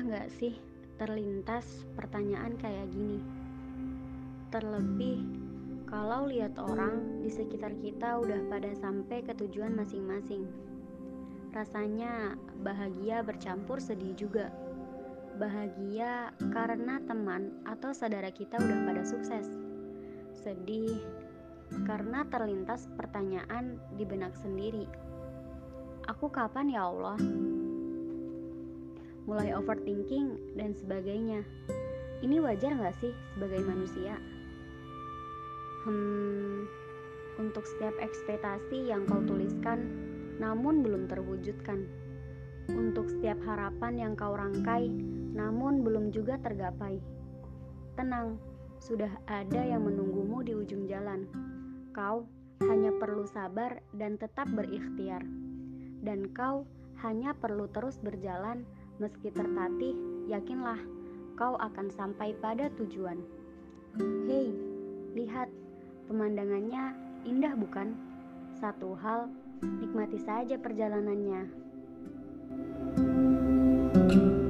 nggak sih terlintas pertanyaan kayak gini? Terlebih kalau lihat orang di sekitar kita udah pada sampai ke tujuan masing-masing. Rasanya bahagia bercampur sedih juga. Bahagia karena teman atau saudara kita udah pada sukses. Sedih karena terlintas pertanyaan di benak sendiri. Aku kapan ya Allah? Mulai overthinking dan sebagainya. Ini wajar gak sih sebagai manusia? Hmm, untuk setiap ekspektasi yang kau tuliskan namun belum terwujudkan. Untuk setiap harapan yang kau rangkai namun belum juga tergapai. Tenang, sudah ada yang menunggumu di ujung jalan. Kau hanya perlu sabar dan tetap berikhtiar. Dan kau hanya perlu terus berjalan meski tertatih, yakinlah kau akan sampai pada tujuan. Hei, lihat, pemandangannya indah bukan? Satu hal, nikmati saja perjalanannya. thank you